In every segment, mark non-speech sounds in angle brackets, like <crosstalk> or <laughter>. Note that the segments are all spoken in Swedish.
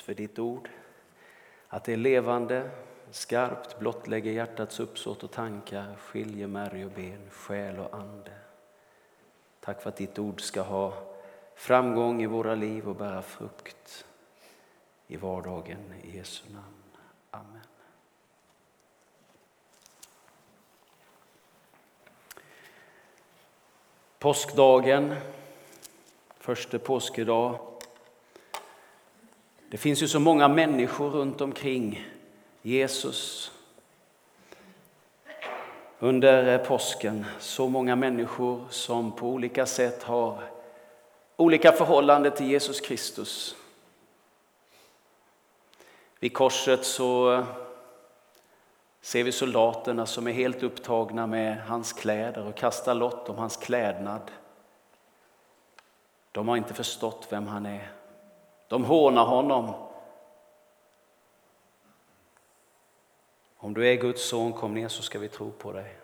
för ditt ord. Att det är levande, skarpt, blottlägger hjärtats uppsåt och tankar, skiljer märg och ben, själ och ande. Tack för att ditt ord ska ha framgång i våra liv och bära frukt i vardagen. I Jesu namn. Amen. Påskdagen, första påskedag. Det finns ju så många människor runt omkring Jesus under påsken. Så många människor som på olika sätt har olika förhållande till Jesus Kristus. Vid korset så ser vi soldaterna som är helt upptagna med hans kläder och kastar lott om hans klädnad. De har inte förstått vem han är. De hånar honom. Om du är Guds son, kom ner så ska vi tro på dig.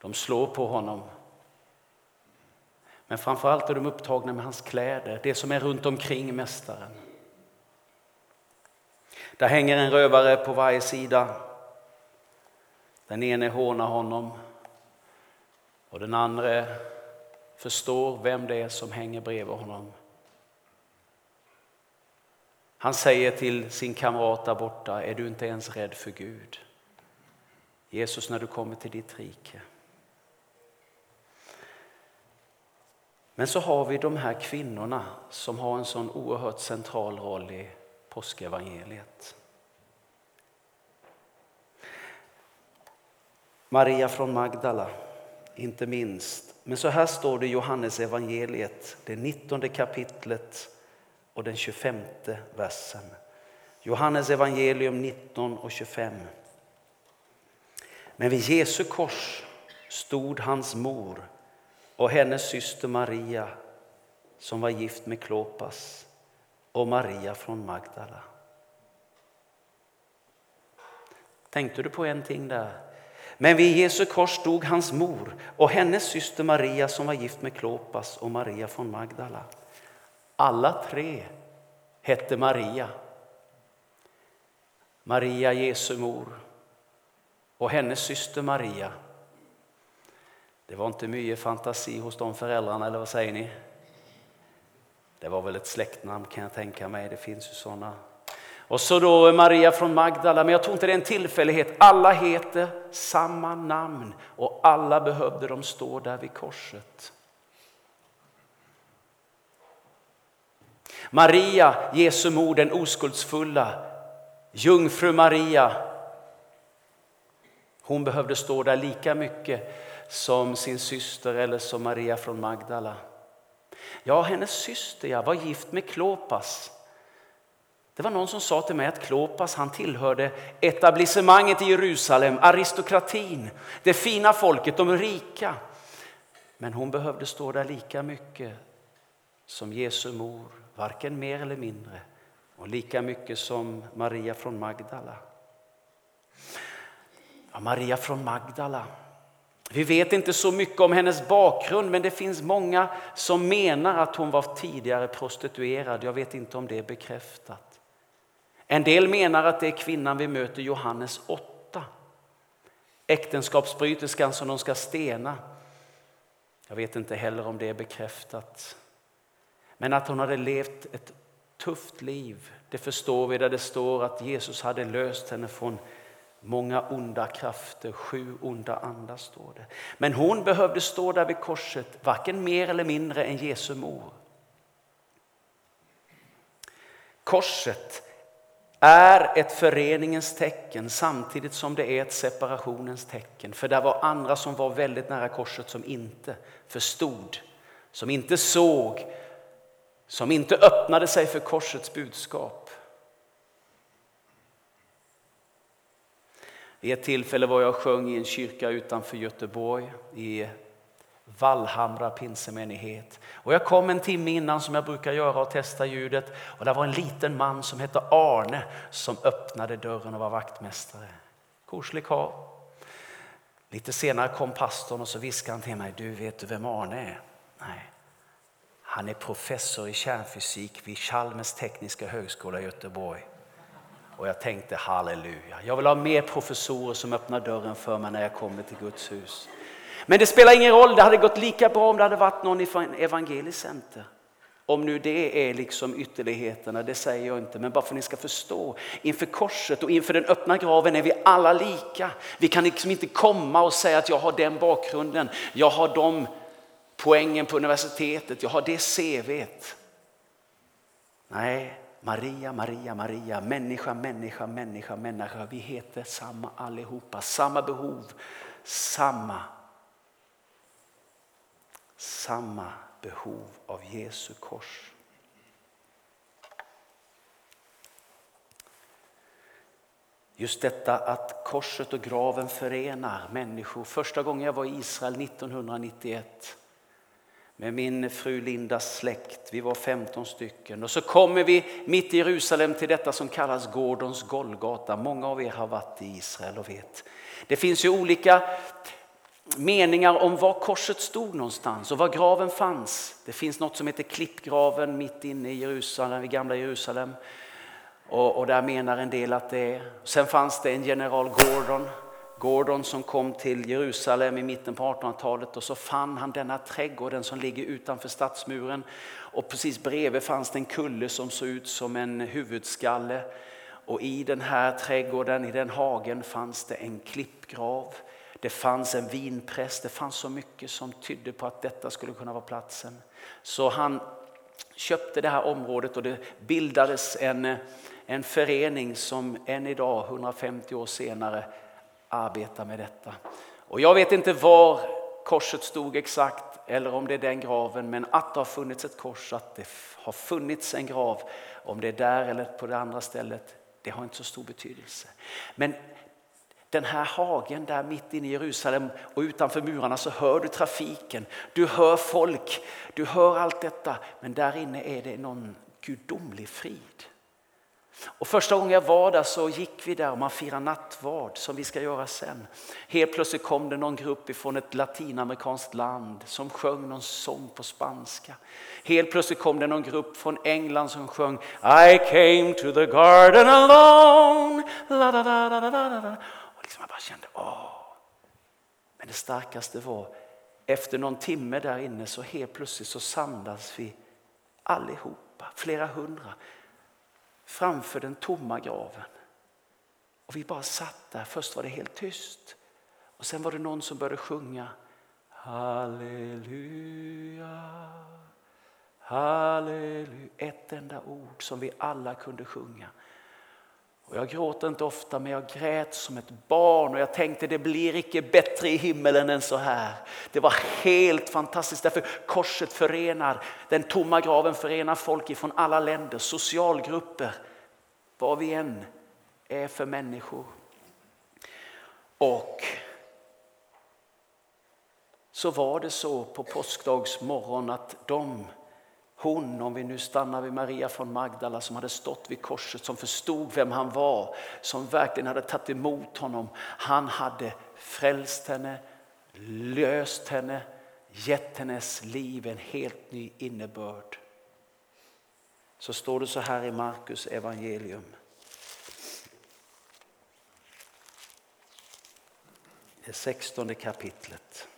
De slår på honom. Men framförallt är de upptagna med hans kläder, det som är runt omkring mästaren. Där hänger en rövare på varje sida. Den ene hånar honom och den andra förstår vem det är som hänger bredvid honom. Han säger till sin kamrat där borta, är du inte ens rädd för Gud? Jesus, när du kommer till ditt rike. Men så har vi de här kvinnorna som har en sån oerhört central roll i påskevangeliet. Maria från Magdala, inte minst. Men så här står det i Johannes evangeliet, det 19 kapitlet och den 25 versen. Johannes evangelium 19 och 25. Men vid Jesu kors stod hans mor och hennes syster Maria som var gift med Klopas och Maria från Magdala. Tänkte du på en ting där? Men vid Jesu kors stod hans mor och hennes syster Maria som var gift med Klopas och Maria från Magdala. Alla tre hette Maria. Maria Jesu mor och hennes syster Maria. Det var inte mycket fantasi hos de föräldrarna, eller vad säger ni? Det var väl ett släktnamn kan jag tänka mig, det finns ju sådana. Och så då Maria från Magdala, men jag tror inte det är en tillfällighet. Alla heter samma namn och alla behövde de stå där vid korset. Maria, Jesu mor, den oskuldsfulla, jungfru Maria. Hon behövde stå där lika mycket som sin syster eller som Maria från Magdala. Ja, hennes syster ja, var gift med Klopas. Det var någon som sa till mig att Klopas han tillhörde etablissemanget i Jerusalem, aristokratin, det fina folket, de rika. Men hon behövde stå där lika mycket som Jesu mor, varken mer eller mindre. Och lika mycket som Maria från Magdala. Ja, Maria från Magdala. Vi vet inte så mycket om hennes bakgrund men det finns många som menar att hon var tidigare prostituerad. Jag vet inte om det är bekräftat. En del menar att det är kvinnan vi möter Johannes 8. Äktenskapsbryterskan som de ska stena. Jag vet inte heller om det är bekräftat. Men att hon hade levt ett tufft liv, det förstår vi där det står att Jesus hade löst henne från många onda krafter, sju onda andar står det. Men hon behövde stå där vid korset, varken mer eller mindre än Jesu mor. Korset är ett föreningens tecken samtidigt som det är ett separationens tecken. För det var andra som var väldigt nära korset som inte förstod, som inte såg, som inte öppnade sig för korsets budskap. Vid ett tillfälle var jag och sjöng i en kyrka utanför Göteborg i Vallhamra pinsemenighet. Och jag kom en timme innan som jag brukar göra och testa ljudet. Och där var en liten man som hette Arne som öppnade dörren och var vaktmästare. Korslig karl. Lite senare kom pastorn och så viskade han till mig, du vet du vem Arne är? Nej. Han är professor i kärnfysik vid Chalmers tekniska högskola i Göteborg. Och jag tänkte halleluja, jag vill ha mer professorer som öppnar dörren för mig när jag kommer till Guds hus. Men det spelar ingen roll, det hade gått lika bra om det hade varit någon från evangeliskt center. Om nu det är liksom ytterligheterna, det säger jag inte, men bara för att ni ska förstå. Inför korset och inför den öppna graven är vi alla lika. Vi kan liksom inte komma och säga att jag har den bakgrunden, jag har de poängen på universitetet, jag har det CVet. Nej, Maria, Maria, Maria, människa, människa, människa, människa. Vi heter samma allihopa, samma behov, samma, samma behov av Jesu kors. Just detta att korset och graven förenar människor. Första gången jag var i Israel 1991 med min fru Lindas släkt. Vi var 15 stycken. Och så kommer vi mitt i Jerusalem till detta som kallas Gordons Golgata. Många av er har varit i Israel och vet. Det finns ju olika meningar om var korset stod någonstans och var graven fanns. Det finns något som heter klippgraven mitt inne i Jerusalem, i gamla Jerusalem. Och, och där menar en del att det är. Sen fanns det en general Gordon Gordon som kom till Jerusalem i mitten på 1800-talet och så fann han denna trädgården som ligger utanför stadsmuren. Och precis bredvid fanns det en kulle som såg ut som en huvudskalle. Och i den här trädgården, i den hagen fanns det en klippgrav. Det fanns en vinpress, det fanns så mycket som tydde på att detta skulle kunna vara platsen. Så han köpte det här området och det bildades en, en förening som än idag, 150 år senare, arbeta med detta. Och jag vet inte var korset stod exakt eller om det är den graven, men att det har funnits ett kors, att det har funnits en grav, om det är där eller på det andra stället, det har inte så stor betydelse. Men den här hagen där mitt inne i Jerusalem och utanför murarna så hör du trafiken, du hör folk, du hör allt detta, men där inne är det någon gudomlig frid. Och första gången jag var där så gick vi där och man firade nattvard som vi ska göra sen. Helt plötsligt kom det någon grupp ifrån ett latinamerikanskt land som sjöng någon sång på spanska. Helt plötsligt kom det någon grupp från England som sjöng I came to the garden alone. La, da, da, da, da, da. Och liksom jag bara kände, åh. Men det starkaste var, efter någon timme där inne så helt plötsligt så samlas vi allihopa, flera hundra framför den tomma graven. Och vi bara satt där. Först var det helt tyst. Och sen var det någon som började sjunga. Halleluja, halleluja. Ett enda ord som vi alla kunde sjunga. Och jag gråter inte ofta men jag grät som ett barn och jag tänkte det blir icke bättre i himmelen än så här. Det var helt fantastiskt därför korset förenar, den tomma graven förenar folk ifrån alla länder, socialgrupper, vad vi än är för människor. Och så var det så på påskdagsmorgon att de hon, om vi nu stannar vid Maria från Magdala som hade stått vid korset, som förstod vem han var, som verkligen hade tagit emot honom. Han hade frälst henne, löst henne, gett hennes liv en helt ny innebörd. Så står det så här i Markus evangelium. Det 16 kapitlet.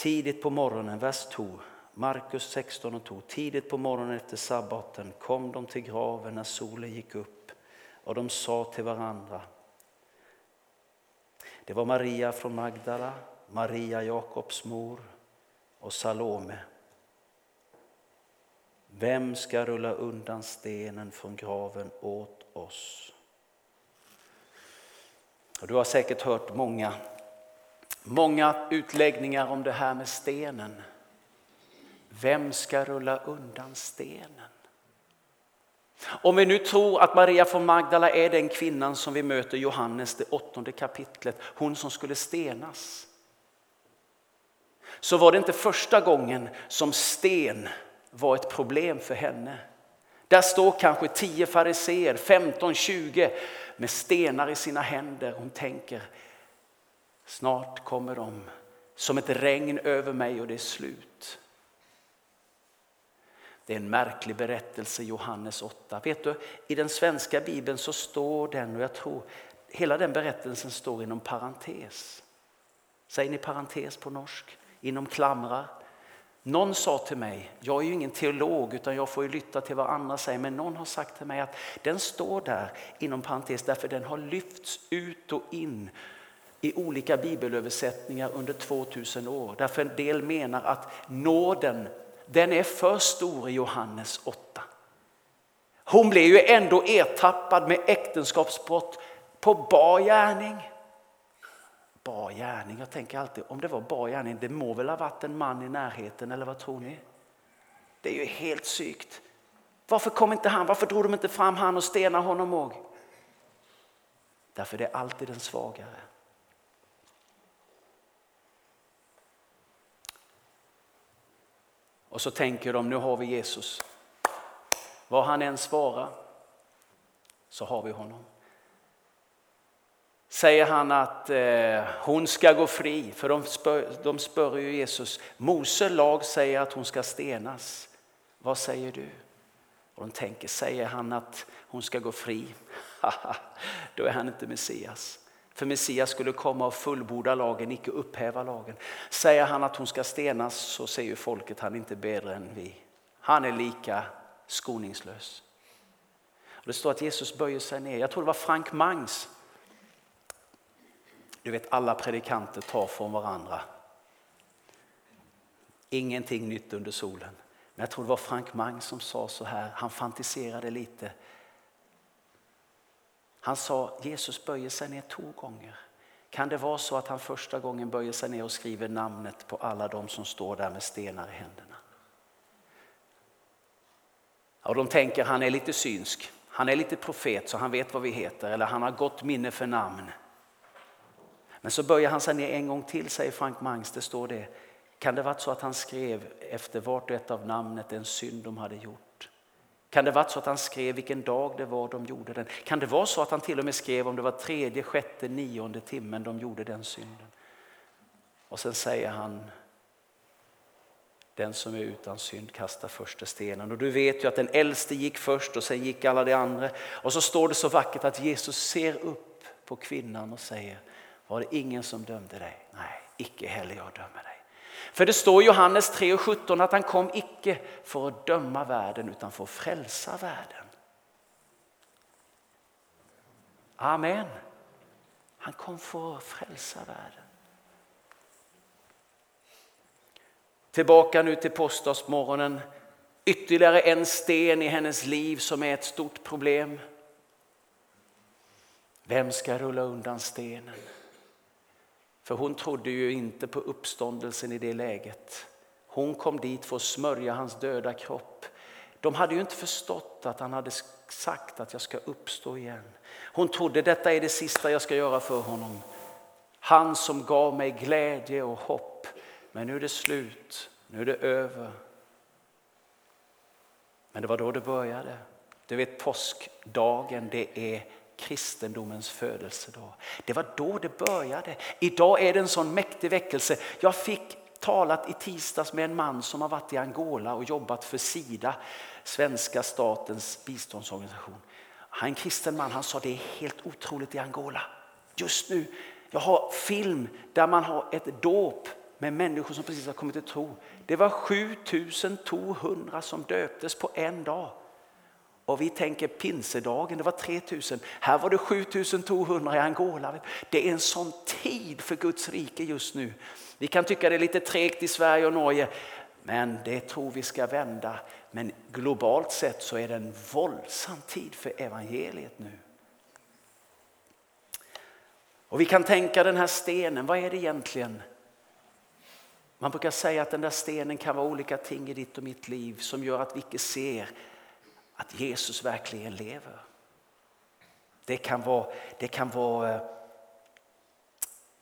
Tidigt på morgonen, vers 2, Markus 16 och 2. Tidigt på morgonen efter sabbaten kom de till graven när solen gick upp och de sa till varandra. Det var Maria från Magdala, Maria Jakobs mor och Salome. Vem ska rulla undan stenen från graven åt oss? Och du har säkert hört många Många utläggningar om det här med stenen. Vem ska rulla undan stenen? Om vi nu tror att Maria från Magdala är den kvinnan som vi möter i Johannes det åttonde kapitlet, hon som skulle stenas. Så var det inte första gången som sten var ett problem för henne. Där står kanske 10 fariseer, 15, 20 med stenar i sina händer. Hon tänker, Snart kommer de som ett regn över mig och det är slut. Det är en märklig berättelse, Johannes 8. Vet du, I den svenska bibeln så står den, och jag tror hela den berättelsen står inom parentes. Säger ni parentes på norsk? Inom klamrar. Någon sa till mig, jag är ju ingen teolog utan jag får ju lytta till vad andra säger, men någon har sagt till mig att den står där inom parentes därför den har lyfts ut och in i olika bibelöversättningar under 2000 år. Därför en del menar att nåden den är för stor i Johannes 8. Hon blev ju ändå ertappad med äktenskapsbrott på bar gärning. Bar gärning, jag tänker alltid om det var bar gärning, det må väl ha varit en man i närheten eller vad tror ni? Det är ju helt sykt. Varför kom inte han? Varför drog de inte fram han och stenade honom också? Därför det är alltid den svagare. Och så tänker de, nu har vi Jesus. Vad han än svarar så har vi honom. Säger han att eh, hon ska gå fri, för de spör, de spör ju Jesus. Mose lag säger att hon ska stenas. Vad säger du? Och de tänker, säger han att hon ska gå fri? <laughs> Då är han inte Messias. För Messias skulle komma och fullborda lagen, icke upphäva lagen. Säger han att hon ska stenas så säger folket han är inte bättre än vi. Han är lika skoningslös. Och det står att Jesus böjer sig ner. Jag tror det var Frank Mangs. Du vet alla predikanter tar från varandra. Ingenting nytt under solen. Men jag tror det var Frank Mangs som sa så här, han fantiserade lite. Han sa Jesus böjer sig ner två gånger. Kan det vara så att han första gången böjer sig ner och skriver namnet på alla de som står där med stenar i händerna? Och de tänker han är lite synsk, han är lite profet så han vet vad vi heter eller han har gott minne för namn. Men så böjer han sig ner en gång till säger Frank Mangs, det står det. Kan det varit så att han skrev efter vart och ett av namnet en synd de hade gjort? Kan det vara så att han skrev vilken dag det var de gjorde den? Kan det vara så att han till och med skrev om det var tredje, sjätte, nionde timmen de gjorde den synden? Och sen säger han den som är utan synd kastar första stenen. Och du vet ju att den äldste gick först och sen gick alla de andra. Och så står det så vackert att Jesus ser upp på kvinnan och säger Var det ingen som dömde dig? Nej, icke heller jag dömer dig. För det står i Johannes 3 och 17 att han kom icke för att döma världen utan för att frälsa världen. Amen. Han kom för att frälsa världen. Tillbaka nu till påskdagsmorgonen. Ytterligare en sten i hennes liv som är ett stort problem. Vem ska rulla undan stenen? För hon trodde ju inte på uppståndelsen i det läget. Hon kom dit för att smörja hans döda kropp. De hade ju inte förstått att han hade sagt att jag ska uppstå igen. Hon trodde detta är det sista jag ska göra för honom. Han som gav mig glädje och hopp. Men nu är det slut, nu är det över. Men det var då det började. Du vet påskdagen, det är kristendomens födelsedag. Det var då det började. Idag är det en sån mäktig väckelse. Jag fick talat i tisdags med en man som har varit i Angola och jobbat för Sida, svenska statens biståndsorganisation. Han är en kristen man, han sa det är helt otroligt i Angola. Just nu, jag har film där man har ett dop med människor som precis har kommit till tro. Det var 7200 som döptes på en dag. Och vi tänker pinsedagen, det var 3000. Här var det 7200 i Angola. Det är en sån tid för Guds rike just nu. Vi kan tycka det är lite tregt i Sverige och Norge, men det tror vi ska vända. Men globalt sett så är det en våldsam tid för evangeliet nu. Och vi kan tänka den här stenen, vad är det egentligen? Man brukar säga att den där stenen kan vara olika ting i ditt och mitt liv som gör att vi inte ser att Jesus verkligen lever. Det kan vara, det kan vara eh,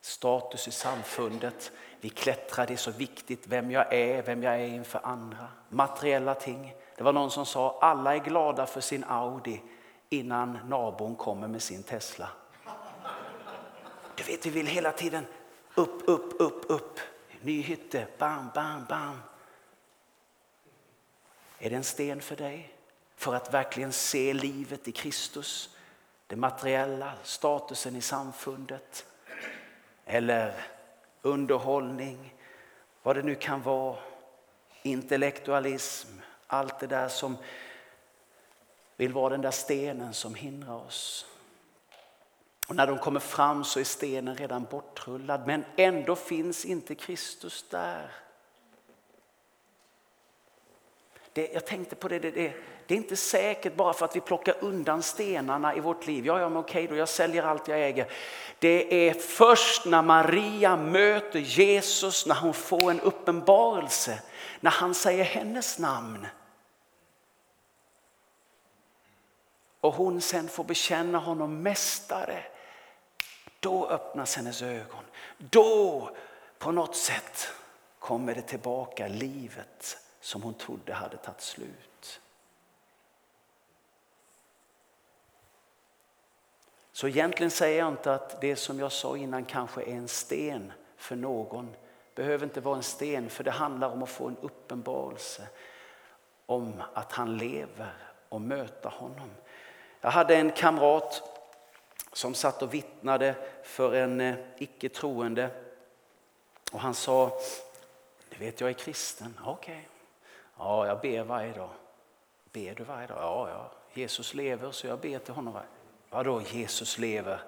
status i samfundet. Vi klättrar, det är så viktigt vem jag är, vem jag är inför andra. Materiella ting. Det var någon som sa alla är glada för sin Audi innan nabon kommer med sin Tesla. Du vet, vi vill hela tiden Upp, upp, upp, upp. Ny hytte, bam, bam, bam. Är det en sten för dig? För att verkligen se livet i Kristus? Det materiella, statusen i samfundet? Eller underhållning, vad det nu kan vara. Intellektualism, allt det där som vill vara den där stenen som hindrar oss. Och när de kommer fram så är stenen redan bortrullad men ändå finns inte Kristus där. Det, jag tänkte på det, det, det, det, är inte säkert bara för att vi plockar undan stenarna i vårt liv. Ja, ja, men okej då, jag säljer allt jag äger. Det är först när Maria möter Jesus, när hon får en uppenbarelse, när han säger hennes namn. Och hon sen får bekänna honom mästare. Då öppnas hennes ögon. Då på något sätt kommer det tillbaka livet som hon trodde hade tagit slut. Så egentligen säger jag inte att det som jag sa innan kanske är en sten för någon. behöver inte vara en sten för det handlar om att få en uppenbarelse om att han lever och möta honom. Jag hade en kamrat som satt och vittnade för en eh, icke troende och han sa, du vet jag är kristen, okej. Okay. Ja, jag ber varje dag. Ber du varje dag? Ja, ja. Jesus lever så jag ber till honom. Varje... Vadå Jesus lever?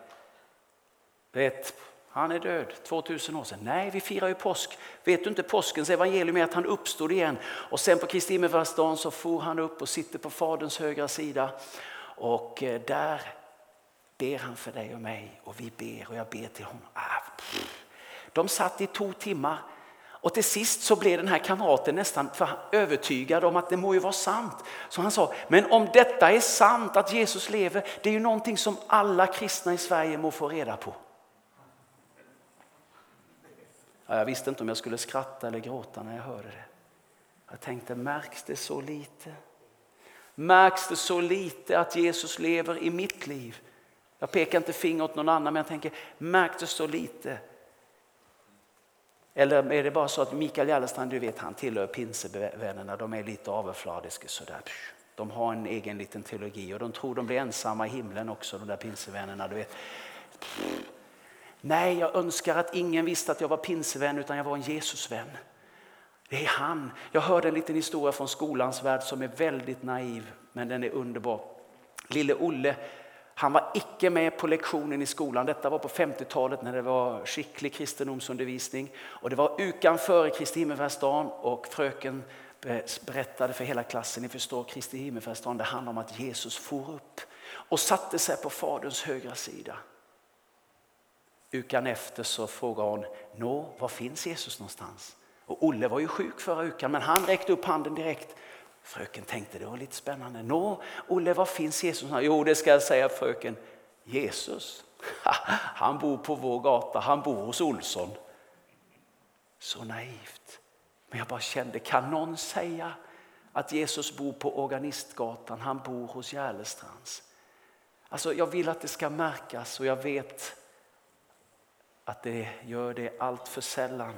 Vet, han är död 2000 år sedan. Nej, vi firar ju påsk. Vet du inte påskens evangelium är att han uppstod igen. Och sen på Kristi himmelfärdsdagen så for han upp och sitter på Faderns högra sida. Och eh, där ber han för dig och mig och vi ber och jag ber till honom. Ah, De satt i två timmar och till sist så blev den här kamraten nästan övertygad om att det må ju vara sant. Så han sa, men om detta är sant att Jesus lever, det är ju någonting som alla kristna i Sverige må få reda på. Ja, jag visste inte om jag skulle skratta eller gråta när jag hörde det. Jag tänkte, märks det så lite? Märks det så lite att Jesus lever i mitt liv? Jag pekar inte finger åt någon annan, men jag tänker, märks det så lite eller är det bara så att Mikael Jallerstrand, du vet han tillhör pinsevännerna, de är lite avfladiska sådär. De har en egen liten teologi och de tror de blir ensamma i himlen också de där pinsevännerna. Du vet. Nej, jag önskar att ingen visste att jag var pinsevän utan jag var en Jesusvän. Det är han. Jag hörde en liten historia från skolans värld som är väldigt naiv men den är underbar. Lille Olle han var icke med på lektionen i skolan. Detta var på 50-talet när det var skicklig kristendomsundervisning. Och det var ukan före Kristi himmelsfärdsdagen och fröken berättade för hela klassen, ni förstår Kristi himmelsfärdsdagen, det handlar om att Jesus for upp och satte sig på faderns högra sida. Ukan efter så frågade hon, nå, var finns Jesus någonstans? Och Olle var ju sjuk förra ukan men han räckte upp handen direkt. Fröken tänkte det var lite spännande. Nå, Olle, var finns Jesus? Jo, det ska jag säga fröken. Jesus, <laughs> han bor på vår gata, han bor hos Olsson. Så naivt. Men jag bara kände, kan någon säga att Jesus bor på Organistgatan, han bor hos Järlestrands? Alltså, jag vill att det ska märkas och jag vet att det gör det allt för sällan.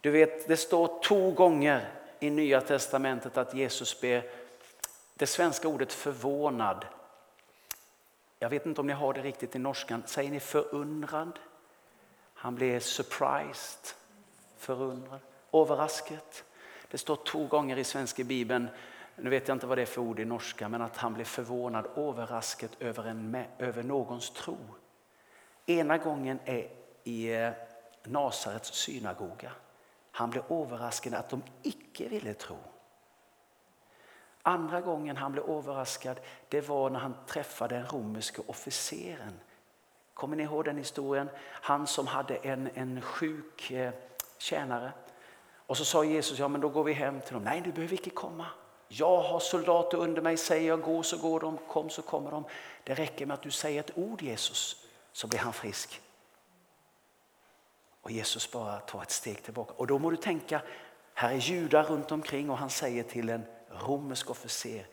Du vet, det står två gånger i Nya Testamentet att Jesus ber det svenska ordet förvånad. Jag vet inte om ni har det riktigt i norskan. Säger ni förundrad? Han blev surprised, förundrad, överraskad. Det står två gånger i svenska bibeln, nu vet jag inte vad det är för ord i norska, men att han blev förvånad, överraskad över, en, över någons tro. Ena gången är i eh, Nasarets synagoga. Han blev överraskad att de icke ville tro. Andra gången han blev överraskad det var när han träffade den romerske officeren. Kommer ni ihåg den historien? Han som hade en, en sjuk eh, tjänare. Och så sa Jesus, ja men då går vi hem till dem. Nej, du behöver inte komma. Jag har soldater under mig, säger jag gå så går de, kom så kommer de. Det räcker med att du säger ett ord Jesus, så blir han frisk. Och Jesus bara tar ett steg tillbaka. Och då må du tänka, här är judar runt omkring och han säger till en romersk officer,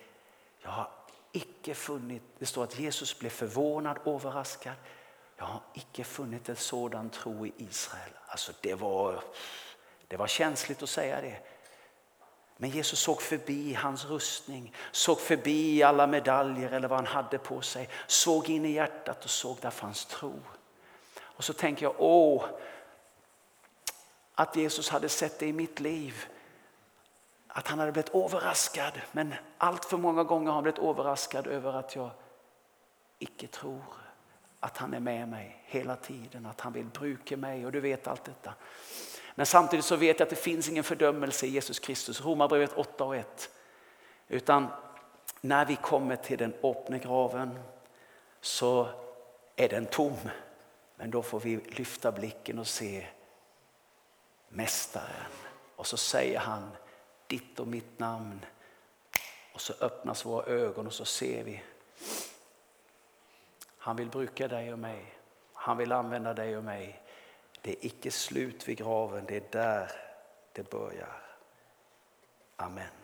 jag har icke funnit, det står att Jesus blev förvånad, överraskad Jag har icke funnit en sådan tro i Israel. Alltså det var, det var känsligt att säga det. Men Jesus såg förbi hans rustning, såg förbi alla medaljer eller vad han hade på sig. Såg in i hjärtat och såg där fanns tro. Och så tänker jag, åh, att Jesus hade sett det i mitt liv. Att han hade blivit överraskad. Men allt för många gånger har han blivit överraskad över att jag icke tror att han är med mig hela tiden, att han vill bruka mig och du vet allt detta. Men samtidigt så vet jag att det finns ingen fördömelse i Jesus Kristus. Romarbrevet 8 och 1. Utan när vi kommer till den öppna graven så är den tom. Men då får vi lyfta blicken och se Mästaren. Och så säger han ditt och mitt namn. Och så öppnas våra ögon och så ser vi. Han vill bruka dig och mig. Han vill använda dig och mig. Det är icke slut vid graven, det är där det börjar. Amen.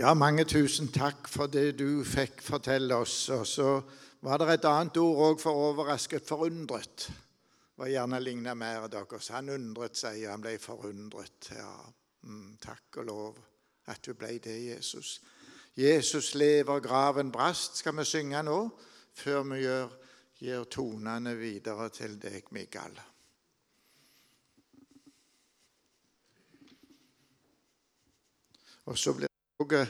Ja, mange tusen takk for det du fikk fortelle oss. Og så var det et annet ord òg for overrasket, forundret. Var gjerne ligna mer deres. Han undret seg, han ble forundret. Ja, mm, takk og lov at du ble det, Jesus. Jesus lever, graven brast, skal vi synge nå, før vi gjør, gir tonene videre til deg, Mikael. Og så blir det øh,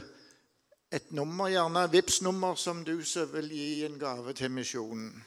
et nummer, gjerne Vipps nummer som du som vil gi en gave til misjonen.